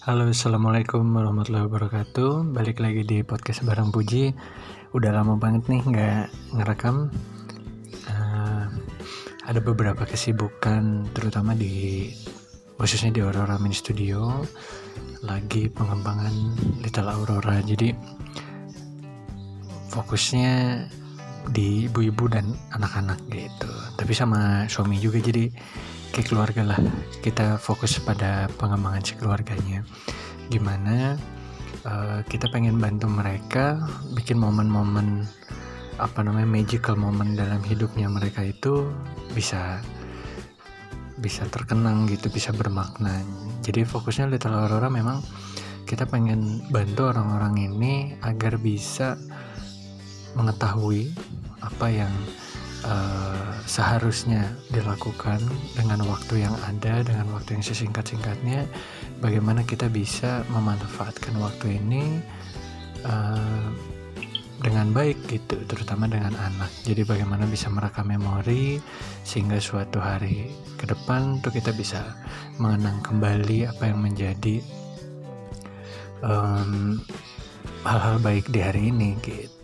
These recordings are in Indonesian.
Halo, assalamualaikum warahmatullahi wabarakatuh. Balik lagi di podcast bareng Puji. Udah lama banget nih nggak ngerekam. Uh, ada beberapa kesibukan, terutama di khususnya di Aurora Mini Studio, lagi pengembangan Little Aurora. Jadi fokusnya di ibu-ibu dan anak-anak gitu. Tapi sama suami juga jadi kayak keluarga lah. Kita fokus pada pengembangan si keluarganya. Gimana uh, kita pengen bantu mereka bikin momen-momen apa namanya magical moment dalam hidupnya mereka itu bisa bisa terkenang gitu bisa bermakna. Jadi fokusnya Little Aurora memang kita pengen bantu orang-orang ini agar bisa mengetahui apa yang uh, seharusnya dilakukan dengan waktu yang ada dengan waktu yang sesingkat-singkatnya bagaimana kita bisa memanfaatkan waktu ini uh, dengan baik gitu terutama dengan anak. Jadi bagaimana bisa merekam memori sehingga suatu hari ke depan tuh kita bisa mengenang kembali apa yang menjadi hal hal-hal baik di hari ini gitu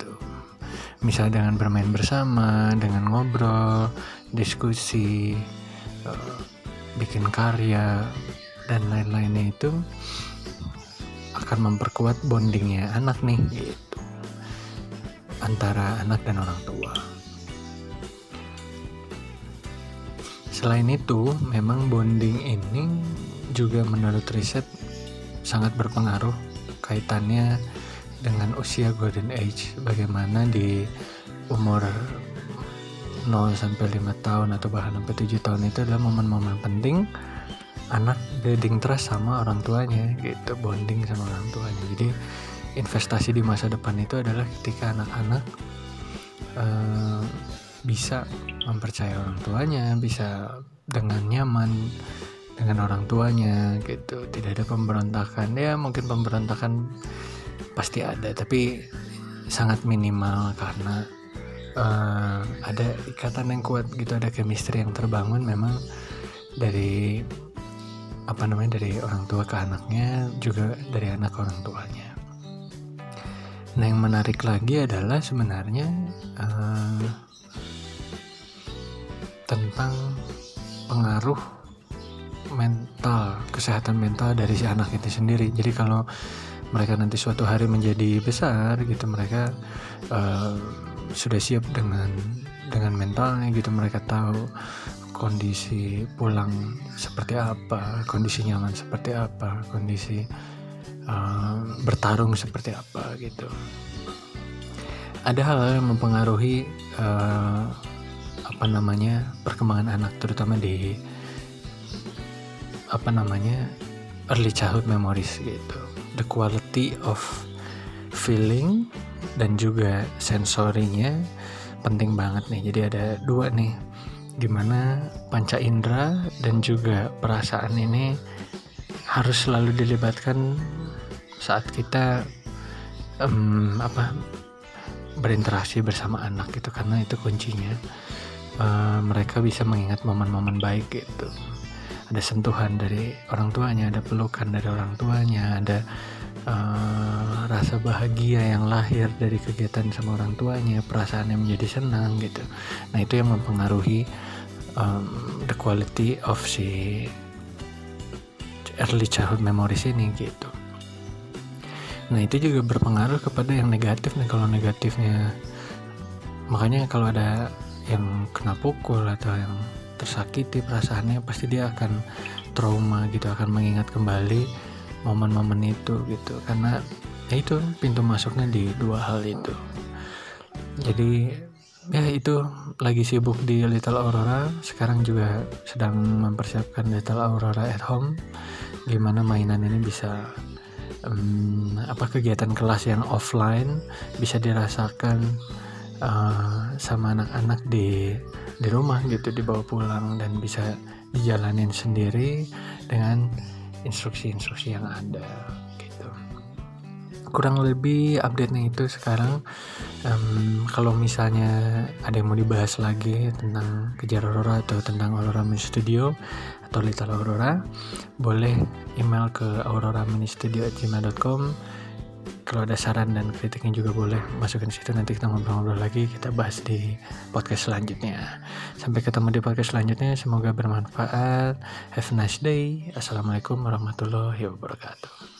misalnya dengan bermain bersama dengan ngobrol diskusi uh, bikin karya dan lain-lainnya itu akan memperkuat bondingnya anak nih gitu. Antara anak dan orang tua. Selain itu memang bonding ini juga menurut riset sangat berpengaruh kaitannya dengan usia golden age bagaimana di umur 0 sampai 5 tahun atau bahkan sampai 7 tahun itu adalah momen-momen penting anak building trust sama orang tuanya gitu bonding sama orang tuanya. Jadi investasi di masa depan itu adalah ketika anak-anak uh, bisa mempercayai orang tuanya bisa dengan nyaman dengan orang tuanya gitu. Tidak ada pemberontakan. Ya mungkin pemberontakan pasti ada tapi sangat minimal karena uh, ada ikatan yang kuat gitu ada chemistry yang terbangun memang dari apa namanya dari orang tua ke anaknya juga dari anak ke orang tuanya. Nah yang menarik lagi adalah sebenarnya uh, tentang pengaruh mental kesehatan mental dari si anak itu sendiri. Jadi kalau mereka nanti suatu hari menjadi besar gitu mereka uh, sudah siap dengan dengan mentalnya gitu. Mereka tahu kondisi pulang seperti apa kondisi nyaman seperti apa kondisi uh, bertarung seperti apa gitu. Ada hal-hal yang mempengaruhi uh, apa namanya perkembangan anak terutama di apa namanya early childhood memories gitu the quality of feeling dan juga sensorinya penting banget nih. Jadi ada dua nih di mana panca indera dan juga perasaan ini harus selalu dilibatkan saat kita um, apa berinteraksi bersama anak gitu. Karena itu kuncinya uh, mereka bisa mengingat momen-momen baik gitu ada sentuhan dari orang tuanya ada pelukan dari orang tuanya ada uh, rasa bahagia yang lahir dari kegiatan sama orang tuanya perasaan yang menjadi senang gitu. Nah itu yang mempengaruhi um, the quality of si early childhood memories ini gitu. Nah itu juga berpengaruh kepada yang negatif nih. Kalau negatifnya makanya kalau ada yang kena pukul atau yang tersakiti perasaannya pasti dia akan trauma gitu akan mengingat kembali momen-momen itu gitu. Karena ya itu pintu masuknya di dua hal itu. Jadi ya itu lagi sibuk di Little Aurora sekarang juga sedang mempersiapkan Little Aurora at home gimana mainan ini bisa um, apa kegiatan kelas yang offline bisa dirasakan uh, sama anak-anak di di rumah gitu dibawa pulang dan bisa dijalanin sendiri dengan instruksi-instruksi yang ada gitu. Kurang lebih update-nya itu sekarang um, kalau misalnya ada yang mau dibahas lagi tentang kejar Aurora atau tentang Aurora Music Studio atau Little Aurora boleh email ke aurora.ministudio@gmail.com kalau ada saran dan kritiknya juga boleh masukin situ. Nanti kita ngobrol-ngobrol lagi kita bahas di podcast selanjutnya. Sampai ketemu di podcast selanjutnya. Semoga bermanfaat. Have a nice day. Assalamualaikum warahmatullahi wabarakatuh